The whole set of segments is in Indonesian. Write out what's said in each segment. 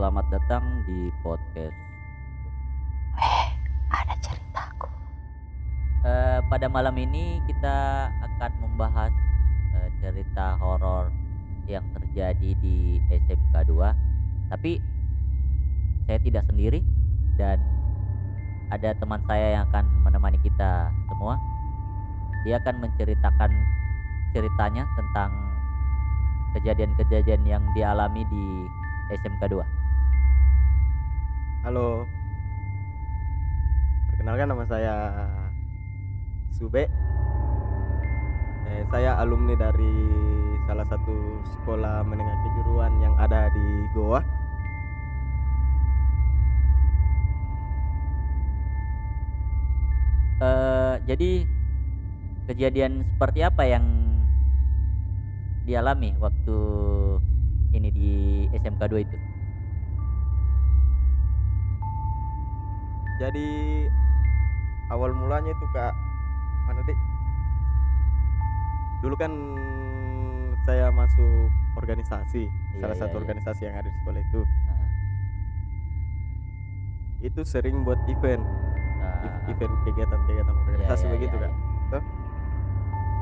selamat datang di podcast. Weh, ada ceritaku. Eh, pada malam ini kita akan membahas eh, cerita horor yang terjadi di SMK 2. Tapi saya tidak sendiri dan ada teman saya yang akan menemani kita semua. Dia akan menceritakan ceritanya tentang kejadian-kejadian yang dialami di SMK 2. Halo. Perkenalkan nama saya Sube. Eh, saya alumni dari salah satu sekolah menengah kejuruan yang ada di Goa. Eh, jadi kejadian seperti apa yang dialami waktu ini di SMK 2 itu? Jadi awal mulanya itu Kak mana Dek? Dulu kan saya masuk organisasi, Iya, salah iya, satu iya. organisasi yang ada di sekolah itu. Nah, Itu sering buat event, nah, ev- event kegiatan-kegiatan organisasi iya, begitu iya, Kak. Tuh.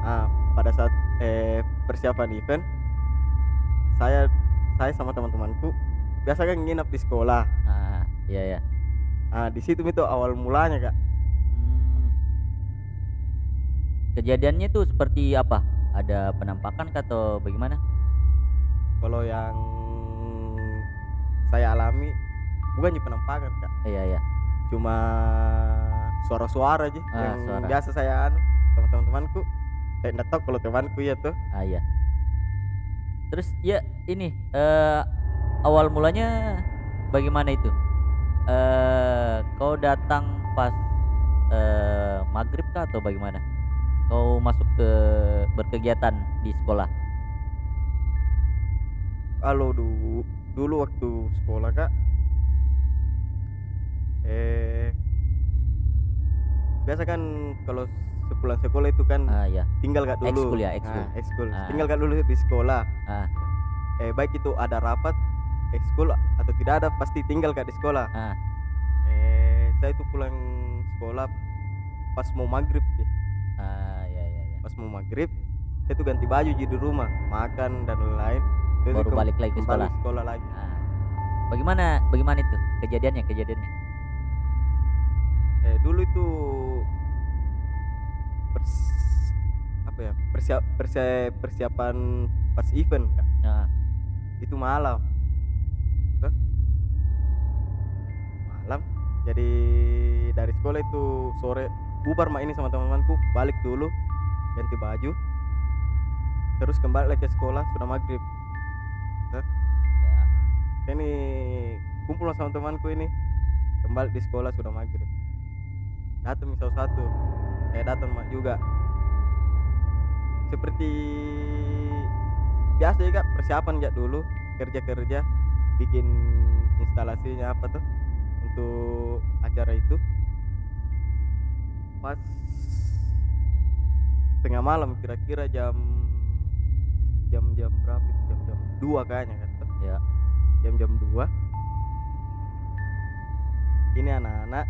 Ah, pada saat eh, persiapan event saya saya sama teman-temanku biasa kan nginap di sekolah. nah, iya ya. Ah, di situ itu awal mulanya Kak. Hmm. Kejadiannya tuh seperti apa? Ada penampakan kah atau bagaimana? Kalau yang saya alami bukan di penampakan Kak, Iya ya. cuma suara-suara aja Ah, yang suara. biasa saya anu sama teman-temanku. Saya enggak tahu kalau temanku ya tuh. Ah iya. Terus ya ini eh awal mulanya bagaimana itu? Eh kau datang pas eh maghrib kah atau bagaimana? Kau masuk ke berkegiatan di sekolah? Kalau dulu dulu waktu sekolah Kak eh biasa kan kalau sepulang sekolah itu kan Ah ya. tinggal Kak dulu. Ekskul ya, ekskul. Ah, ekskul. Ah. Tinggal Kak dulu di sekolah. Ah Eh baik itu ada rapat ekskul atau tidak ada pasti tinggal Kak di sekolah. ah Eh saya itu pulang sekolah pas mau maghrib sih. ah ya ya ya. Pas mau maghrib saya tuh ganti baju jadi di rumah makan dan lain-lain. Terus Baru balik lagi ke sekolah. sekolah lagi. Ah. Bagaimana bagaimana itu kejadiannya kejadiannya? Eh dulu itu pers- apa ya persiap persia- persiapan pas event Kak. Ah, itu malam jadi dari sekolah itu sore bubar mak ini sama teman-temanku balik dulu ganti baju. Terus kembali lagi ke sekolah sudah maghrib. Ya. Saya ini kumpul sama temanku ini. Kembali di sekolah sudah maghrib. Datang misal satu saya datang mak juga. Seperti biasa ya kak persiapan ya dulu kerja kerja bikin instalasinya apa tuh untuk acara itu. Pas tengah malam kira-kira jam jam jam berapa itu? Jam jam dua kayaknya kan Ya. jam jam dua. Ini anak-anak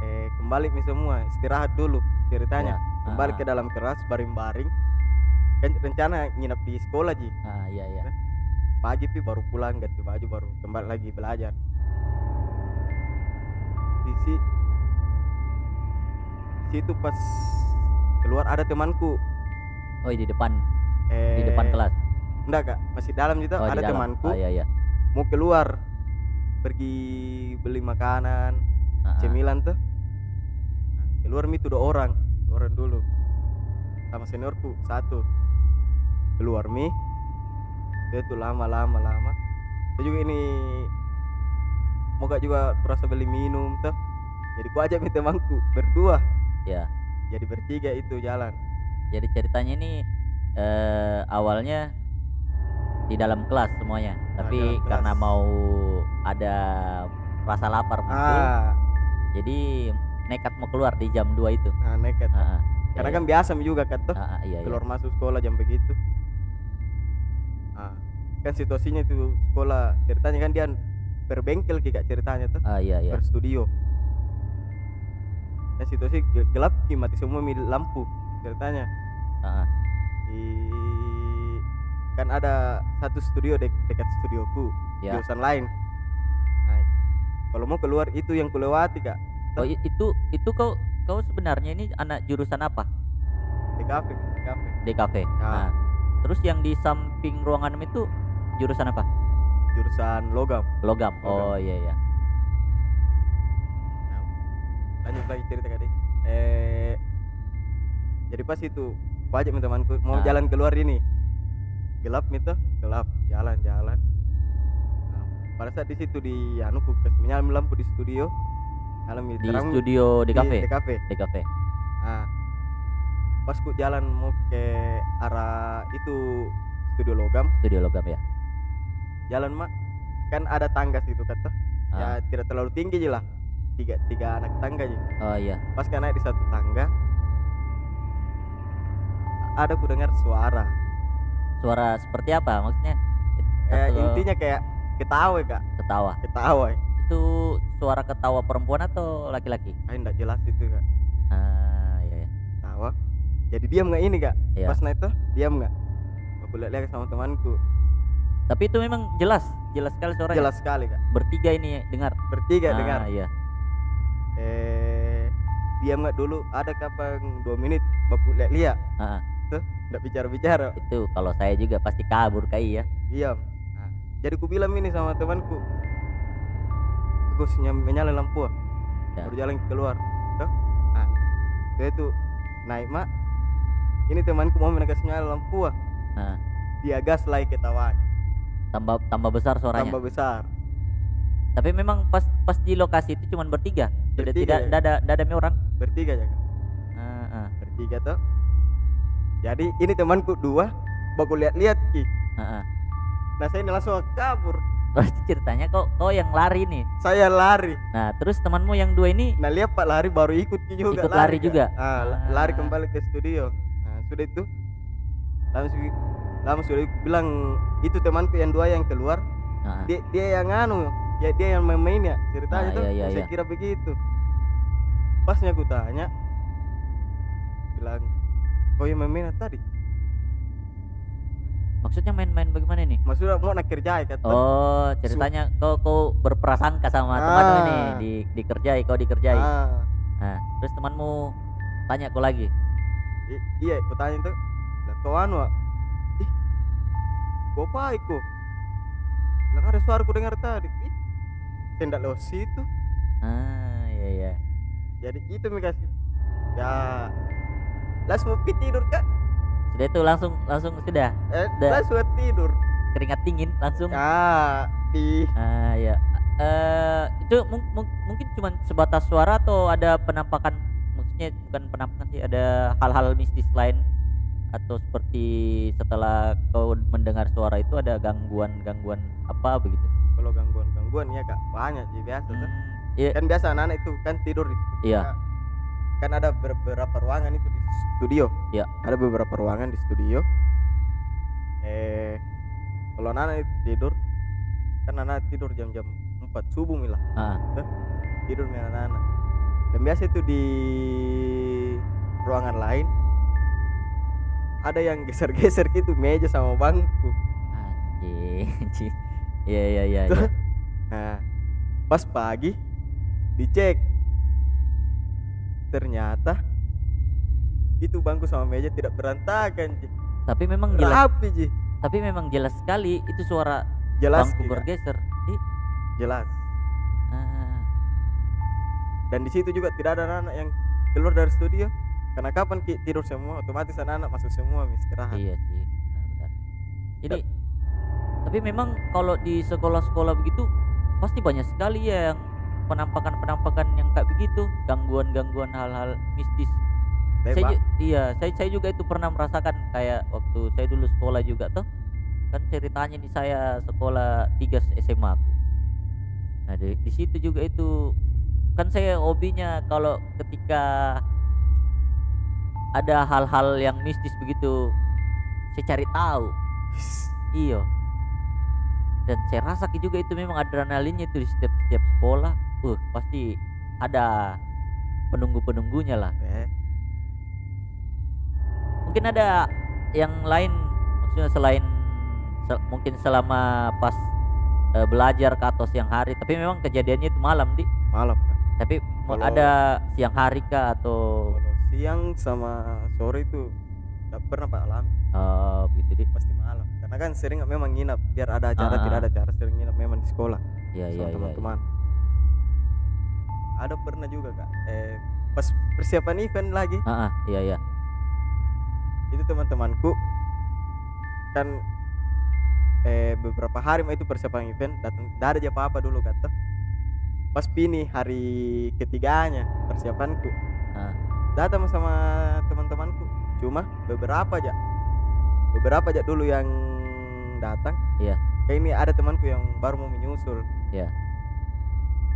eh kembali nih semua istirahat dulu ceritanya. Ya. kembali Ah, ke dalam kelas baring-baring. Kan rencana nginep di sekolah ji. Ah iya iya. pagi pi baru pulang ganti baju baru kembali lagi belajar di si situ pas keluar ada temanku. Oh di depan. Eh, di depan kelas. enggak kak. Masih dalam gitu. Oh, ada dalam. temanku. Oh iya iya. mau keluar pergi beli makanan. Ah. cemilan tuh. Keluar mi tuh dua orang. Dua orang dulu. Sama seniorku satu. Keluar mi. Dia tuh lama lama lama. Saya juga ini mau gak juga kurasa beli minum tuh jadi ku ajak mi temanku berdua Ya. jadi bertiga itu jalan Jadi ceritanya ini eh, awalnya di dalam kelas semuanya, Ah, tapi kelas. karena mau ada rasa lapar muncul, ah jadi nekat mau keluar di jam 2 itu. nah nekat Ah, ah. karena Iya, kan biasa mi juga kan tuh iya. Ah, ah, iya, iya. keluar masuk sekolah jam begitu ah kan situasinya itu sekolah ceritanya kan dia per bengkel ki kak ceritanya tuh. Ah iya iya. Per studio dan situasi gel- gelap mati semua mi lampu ceritanya. Ah, di kan ada satu studio dek dekat studioku Ya. jurusan lain. Nah, kalau mau keluar itu yang kulewati kak. Oh itu itu kau kau sebenarnya ini anak jurusan apa? Di kafe di kafe DKV Ya. nah, terus yang di samping ruangan itu jurusan apa jurusan logam. Logam. Logam. oh iya iya. Nah, lanjut lagi cerita kak Dik. eh jadi pas itu wajib temanku mau Ah. jalan keluar ini. Gelap itu gelap. Jalan jalan nah, pada saat di situ di anu ku kasih menyala lampu di studio. Nyala mi di terang. studio di, DKV di kafe. DKV nah pas ku jalan mau ke arah itu studio logam. Studio logam ya jalan mak. Kan ada tangga situ kata ya Ah. tidak terlalu tinggi aja lah. Tiga tiga anak tangga aja. Oh iya. Pas kan naik di satu tangga ada ku dengar suara. Suara seperti apa maksudnya? Eh, Atau intinya kayak ketawa kak. Ketawa? Ketawa itu suara ketawa perempuan atau laki-laki? Ah enggak jelas itu kak. Ah iya iya. Ketawa. Jadi diam nggak ini kak? Iya. pas naik tuh diam nggak? Aku lihat sama temanku tapi itu memang jelas jelas sekali suaranya. Jelas sekali kak. Bertiga ini dengar. Bertiga Ah, dengar. iya. Eh diam nggak dulu? Ada kapan? Dua menit? Baku lihat lihat Ah, ah. tuh nggak bicara bicara itu kalau saya juga pasti kabur kai ya diam. Nah, jadi ku bilang ini sama temanku. Aku senyum menyala lampu. Ah. Ya. baru jalan keluar. Tuh. Nah, dia itu naik mak. Ini temanku mau menekan nyala lampu. Ah. Ah, dia gas lagi ketawanya tambah tambah besar suaranya. Tambah besar. Tapi memang pas pas di lokasi itu cuma bertiga. Tidak ya. tidak ada ada orang. Bertiga ya. Ah, ah, bertiga tuh. Jadi ini temanku dua baku lihat-lihat ki. Ah, ah. nah saya ini langsung kabur. Berarti ceritanya kok kau yang lari nih? Saya lari. Nah terus temanmu yang dua ini? Nah lihat pak lari baru ikut ki juga Ikut lari Kak. juga? la- Ah. lari kembali ke studio. Nah sudah itu. Langsung langsung sudah bilang itu temanku yang dua yang keluar Ah, ah. dia dia yang anu ya dia yang main-main ya ceritanya Ah, tuh iya, iya, saya iya. kira begitu pasnya aku tanya bilang kau yang main-main tadi maksudnya main-main bagaimana nih maksudnya mau nak kerja kata oh ceritanya kau kau berprasangka sama temanmu ini Ah. di dikerjai kau dikerjai ah, nah terus temanmu tanya kau lagi i- iya aku tanya tuh kau anu ah?" Kau apa iku. Bilang ada suara ku dengar tadi ih ndak lewat situ. Ah iya iya. Jadi itu mi kasih ya langsung mau tidur kak. Sudah itu langsung langsung sudah? Eh, Dah. langsung tidur. Keringat dingin langsung? Ya di ah ya eh itu mung- mung- mungkin cuma sebatas suara atau ada penampakan? Maksudnya bukan penampakan sih ada hal-hal mistis lain atau seperti setelah kau mendengar suara itu ada gangguan-gangguan apa begitu? Kalau gangguan-gangguan ya kak. Banyak sih biasa tuh Hmm, iya. Kan biasa anak-anak itu kan tidur di situ Iya. Kan ada beberapa ruangan itu di studio. Iya. ada beberapa ruangan di studio. Eh kalau anak itu tidur kan anak tidur jam-jam 4 subuh milah ah, tidur anak-anak. Dan biasa itu di ruangan lain ada yang geser-geser gitu meja sama bangku anjing iya iya iya iya. Nah, pas pagi dicek, ternyata itu bangku sama meja tidak berantakan, Ji. tapi memang jelas Rapi, Ji. tapi memang jelas sekali itu suara Jelas, bangku Ji, Kak. bergeser Di, jelas. ah, Dan di situ juga tidak ada anak yang keluar dari studio. Karena kapan Ki? Tidur semua, otomatis anak-anak masuk semua istirahat. iya sih benar-benar ini tapi memang kalau di sekolah-sekolah begitu pasti banyak sekali ya yang penampakan-penampakan yang kayak begitu. Gangguan-gangguan hal-hal mistis. Saya iya saya saya juga itu pernah merasakan kayak waktu saya dulu sekolah juga tuh. Kan ceritanya nih saya sekolah tiga SMA aku. Nah di, di situ juga itu kan saya hobinya kalau ketika ada hal-hal yang mistis begitu. Saya cari tahu. Iyo dan saya rasa juga itu memang adrenalinnya itu di setiap setiap sekolah. Uh pasti ada penunggu penunggunya lah. Eh, mungkin ada yang lain maksudnya selain se- mungkin selama pas eh, belajar ke atau siang hari. Tapi memang kejadiannya itu malam di malam kak. Tapi Kalau- ada siang hari kah atau siang sama sore itu tidak pernah pak alami. Oh gitu di pasti malam. Karena kan sering memang nginap biar ada acara Ah, tidak ada acara sering nginap memang di sekolah. Ya sama ya ya, teman-teman. ada pernah juga kak. Eh pas persiapan event lagi. Ah, ah, iya iya. Itu teman-temanku. Kan eh beberapa hari mah itu persiapan event. Datang tidak ada aja apa-apa dulu kata. Pas pini hari ketiganya persiapanku. Ah. Datang sama teman-temanku. Cuma beberapa aja. Beberapa aja dulu yang datang. Iya. kayak ini ada temanku yang baru mau menyusul. Iya.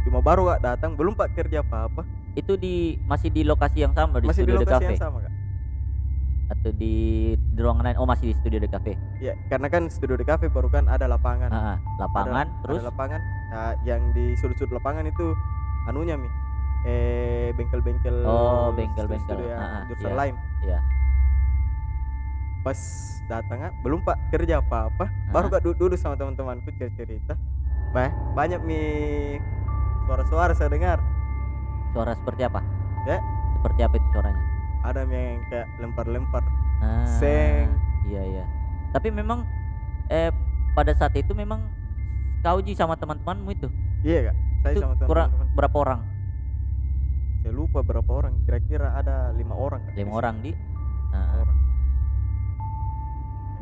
cuma baru gak datang belum pak kerja apa-apa. Itu di masih di lokasi yang sama di masih di studio de lokasi yang sama kak. Atau di, di ruangan lain? Oh masih di studio de cafe? Ya karena kan studio di cafe baru kan ada lapangan. Ah, ah, lapangan ada, terus? ada lapangan. Nah, yang di sudut-sudut lapangan itu anunya mi eh bengkel-bengkel Oh, bengkel-bengkel. Ah, ah, jurusan iya. lain Iya. pas datang ah, belum pak kerja apa-apa baru Ah. pak duduk sama teman-temanku cerita bah banyak mi suara-suara saya dengar suara seperti apa Ya. seperti apa itu suaranya ada yang kayak lempar-lempar Ah, Seng. iya iya tapi memang eh pada saat itu memang kau Ji sama teman-temanmu itu iya kak saya itu sama kurang teman-teman berapa orang saya lupa berapa orang kira-kira ada lima orang Kak, lima orang di. Ah, Lima orang.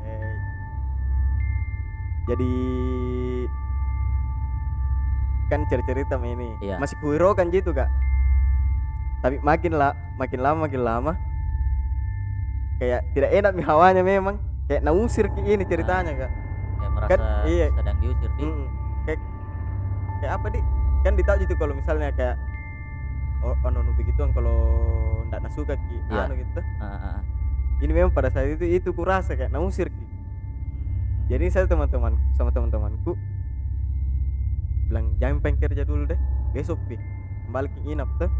Eh, jadi kan cerita-cerita ini. Iya. masih kuhirokan gitu kak? Tapi makin lah makin lama makin lama kayak tidak enak mi hawanya memang. Kayak nausir ki ini ceritanya kak. kayak merasa Kan, iya. sedang diusir di. Mm, kayak kayak apa di? Kan ditahu gitu kalau misalnya kayak oh anu anu begituan kalau ndak nasuka ki Iya. anu gitu. Ah, ah. ini memang pada saat itu itu kurasa kayak nausir ki. Hmm. jadi saya teman-teman sama teman-temanku bilang jangan pengen kerja dulu deh besok pi kembali ke inap tuh.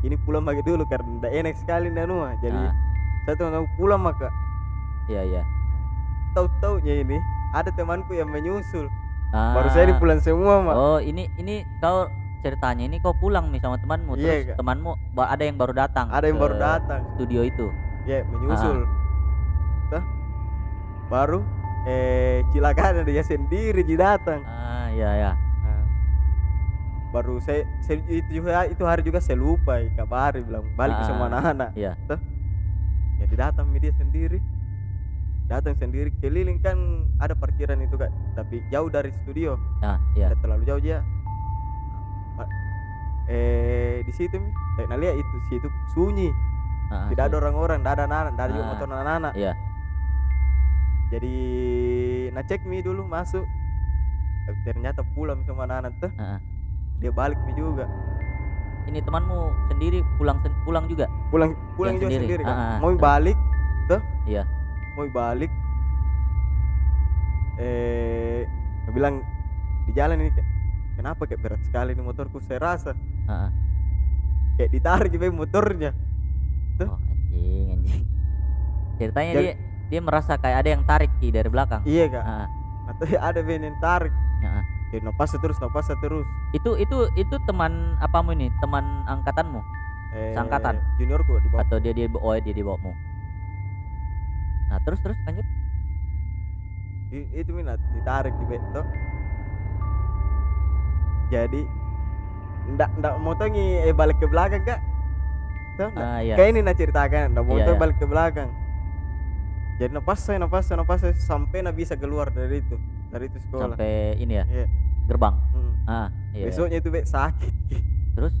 Ini pulang lagi dulu karena ndak enak sekali nih anu mah. jadi Ah, saya teman pulang maka iya iya. Tahu-taunya ini ada temanku yang menyusul. Ah, baru saya di pulang semua mak. Oh ini ini kau ceritanya ini kau pulang nih sama temanmu. Iya, terus Kak. temanmu ada yang baru datang ada yang baru datang. studio itu. Ya menyusul. Ah. Tuh. baru? Eh cilakan dia sendiri ji datang. Ah iya ya Nah, baru saya, saya itu juga itu hari juga saya lupa ya, kabari bilang balik ke Ah, semua anak-anak. iya. Tuh. jadi datang dia sendiri. Datang sendiri keliling kan ada parkiran itu kan tapi jauh dari studio. Ah iya. Tidak terlalu jauh dia Nah, eh di situ nah lihat itu situ sunyi. Ah, ah, tidak ada orang-orang tidak ada anak-anak tidak ada juga Ah. motor anak-anak. iya. Jadi nah cek mi dulu masuk. Tapi ternyata pulang sama anak-anak tuh. Ah, ah. dia balik mi juga. Ini temanmu sendiri pulang sen- pulang juga? Pulang pulang Yang juga sendiri? sendiri, kan Ah, mau balik tuh. Iya. mau balik. Eh bilang di jalan ini kayak, kenapa kayak berat sekali nih motorku saya rasa Ah. kayak ditarik gitu motornya Tuh. oh anjing anjing. Ceritanya dia dia merasa kayak ada yang tarik ki dari belakang. Iya kak. Ah. atau ada ben yang tarik. Ah. jadi napas terus napas terus. Itu itu itu teman apamu ini? Teman angkatanmu? Eh, Seangkatan? juniorku di bawah. Atau dia dia oh dia di bawahmu? Nah terus terus lanjut. I- itu minat ditarik di beto jadi ndak ndak motongi eh balik ke belakang kak. Tuh, ah iya. Kayak ini nak ceritakan ndak Iya, motor iya. balik ke belakang. Jadi napas saya napas saya napas saya sampai nak bisa keluar dari itu dari itu sekolah. Sampai ini ya? Iya. gerbang? Hmm. ah iya, iya. besoknya itu be sakit. Terus?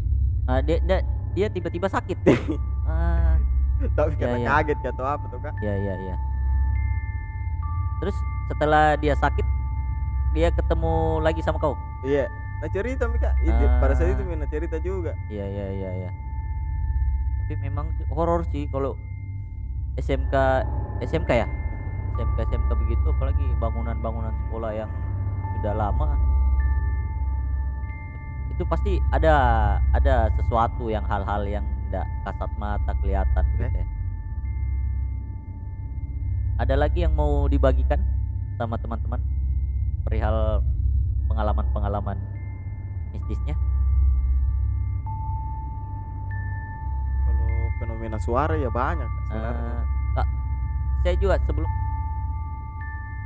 Ah, dia dia dia tiba-tiba sakit? Ah. Tapi Iya, karena iya. kaget kah atau apa tuh kak. Iya iya iya. Terus setelah dia sakit dia ketemu lagi sama kau? Iya nah cerita mi kak itu pada saat itu Ah. mi nah cerita juga. Iya iya iya iya. Tapi memang horor sih kalau SMK SMK ya? SMK SMK begitu apalagi bangunan-bangunan sekolah yang sudah lama. Itu pasti ada ada sesuatu yang hal-hal yang tidak kasat mata kelihatan Oke. gitu ya. Ada lagi yang mau dibagikan sama teman-teman? Perihal pengalaman-pengalaman mistisnya? kalau fenomena suara ya banyak sebenarnya Eh, Kak, saya juga sebelum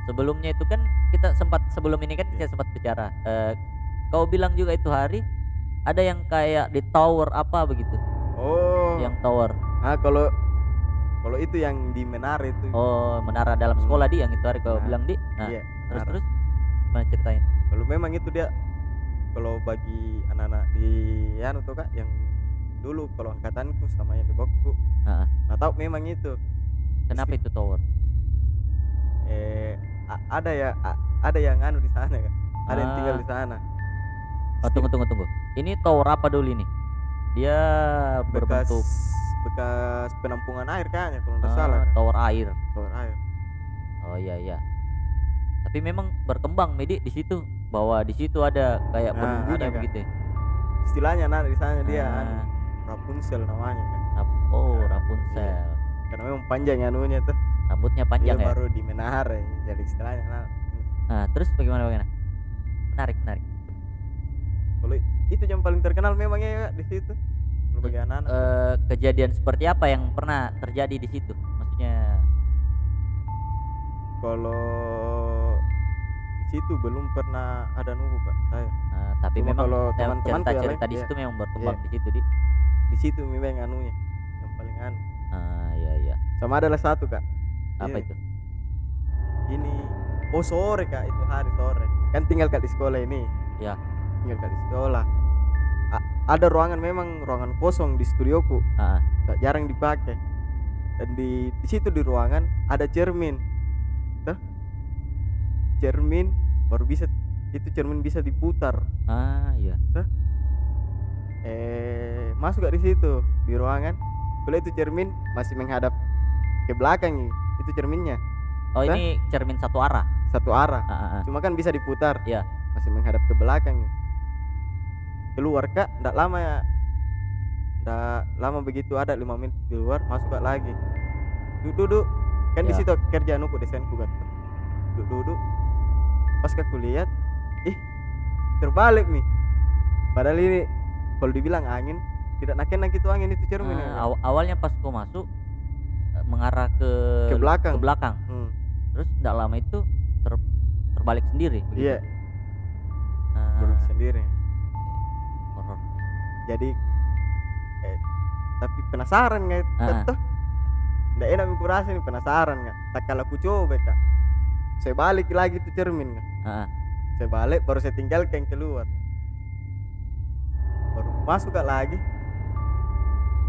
sebelumnya itu kan kita sempat sebelum ini kan Iya. kita sempat bicara. Eh, kau bilang juga itu hari ada yang kayak di tower apa begitu, oh yang tower. ah kalau kalau itu yang di menara itu Oh, menara dalam Hmm. sekolah di yang itu hari kau Nah, bilang di. Nah, iya terus menara. terus gimana ceritanya? kalau memang itu dia kalau bagi anak-anak di anu tuh kak yang dulu kalau angkatanku sama yang di Heeh. nah tahu memang itu Kenapa itu tower? eh a- ada ya a- ada yang anu di sana kak ada yang tinggal Ah. di sana Oh, tunggu tunggu tunggu. Ini tower apa dulu ini? Dia bekas berbentuk bekas penampungan air kayaknya kalau nggak ah, salah Kak. tower air. Sumber air Oh iya iya. Tapi memang berkembang Medi di situ bahwa di situ ada kayak Nah, penunggunya ada, begitu. ya? istilahnya nah di sana dia Ah, anu Rapunzel namanya kan Rap- oh Nah, Rapunzel. karena memang panjang anunya tuh Rambutnya panjang dia ya. baru di menara jadi istilahnya nah Nah, terus bagaimana bagaimana? Menarik menarik. kalau itu yang paling terkenal memang ya di situ bagi anak-anak Eh, kejadian seperti apa yang pernah terjadi di situ? Maksudnya kalau situ belum pernah ada nunggu kak saya. Eh, tapi Cuma memang kalau teman-temanku yang cerita-cerita lain, di iya. situ memang berkembang di situ di. di situ memang anunya yang paling anu. Ah iya iya. sama adalah satu kak. Apa Ini- itu? ini oh sore kak itu hari sore. Kan tinggal kak di sekolah ini. Ya. tinggal kak di sekolah. A- ada ruangan memang ruangan kosong di studioku. Ah, tak jarang dipakai. Dan di di situ di ruangan ada cermin. Cermin baru bisa itu cermin bisa diputar ah iya. eh masuk gak di situ di ruangan kalau itu cermin masih menghadap ke belakang nih itu cerminnya Oh Hah? ini cermin satu arah. satu arah Ah, ah, ah. cuma kan bisa diputar Iya. masih menghadap ke belakang nih. keluar kak ndak lama ya ndak lama begitu ada lima menit di luar masuk kak lagi duduk duduk kan di Ya. situ kerjaan aku desainku kan duduk duduk pas aku lihat ih terbalik nih padahal ini kalau dibilang angin tidak naken itu angin itu cermin ya, Ah, Kak. aw- awalnya pas kau masuk eh, mengarah ke ke belakang ke belakang. Hmm, Terus tidak lama itu ter- terbalik sendiri. iya Ah, duduk sendiri horor. jadi eh, tapi penasaran nggak Ah. teteh nggak enak aku rasa nih penasaran nggak tak kalau aku coba kak saya balik lagi tuh cermin Kak. Ah, ah. saya balik baru saya tinggalkan keluar. Baru masuk kak lagi.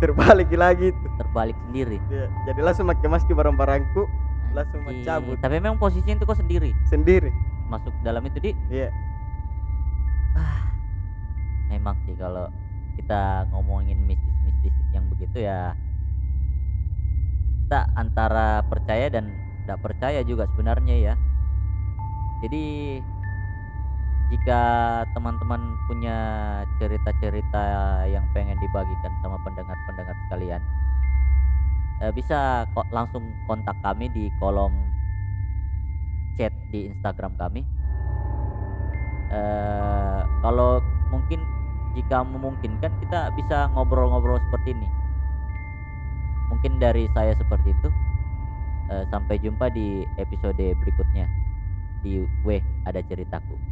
Terbalik lagi itu. Terbalik sendiri. Ya, jadi langsung pakai masker barang-barangku langsung mencabut Tapi memang posisinya itu kau sendiri? Sendiri. Masuk dalam itu di. iya. Memang sih kalau kita ngomongin mistis-mistis yang begitu ya kita antara percaya dan tidak percaya juga sebenarnya ya. Jadi jika teman-teman punya cerita-cerita yang pengen dibagikan sama pendengar-pendengar sekalian, eh, bisa kok langsung kontak kami di kolom chat di Instagram kami. Eh, kalau mungkin jika memungkinkan kita bisa ngobrol-ngobrol seperti ini. Mungkin dari saya seperti itu. Eh, sampai jumpa di episode berikutnya di W ada ceritaku.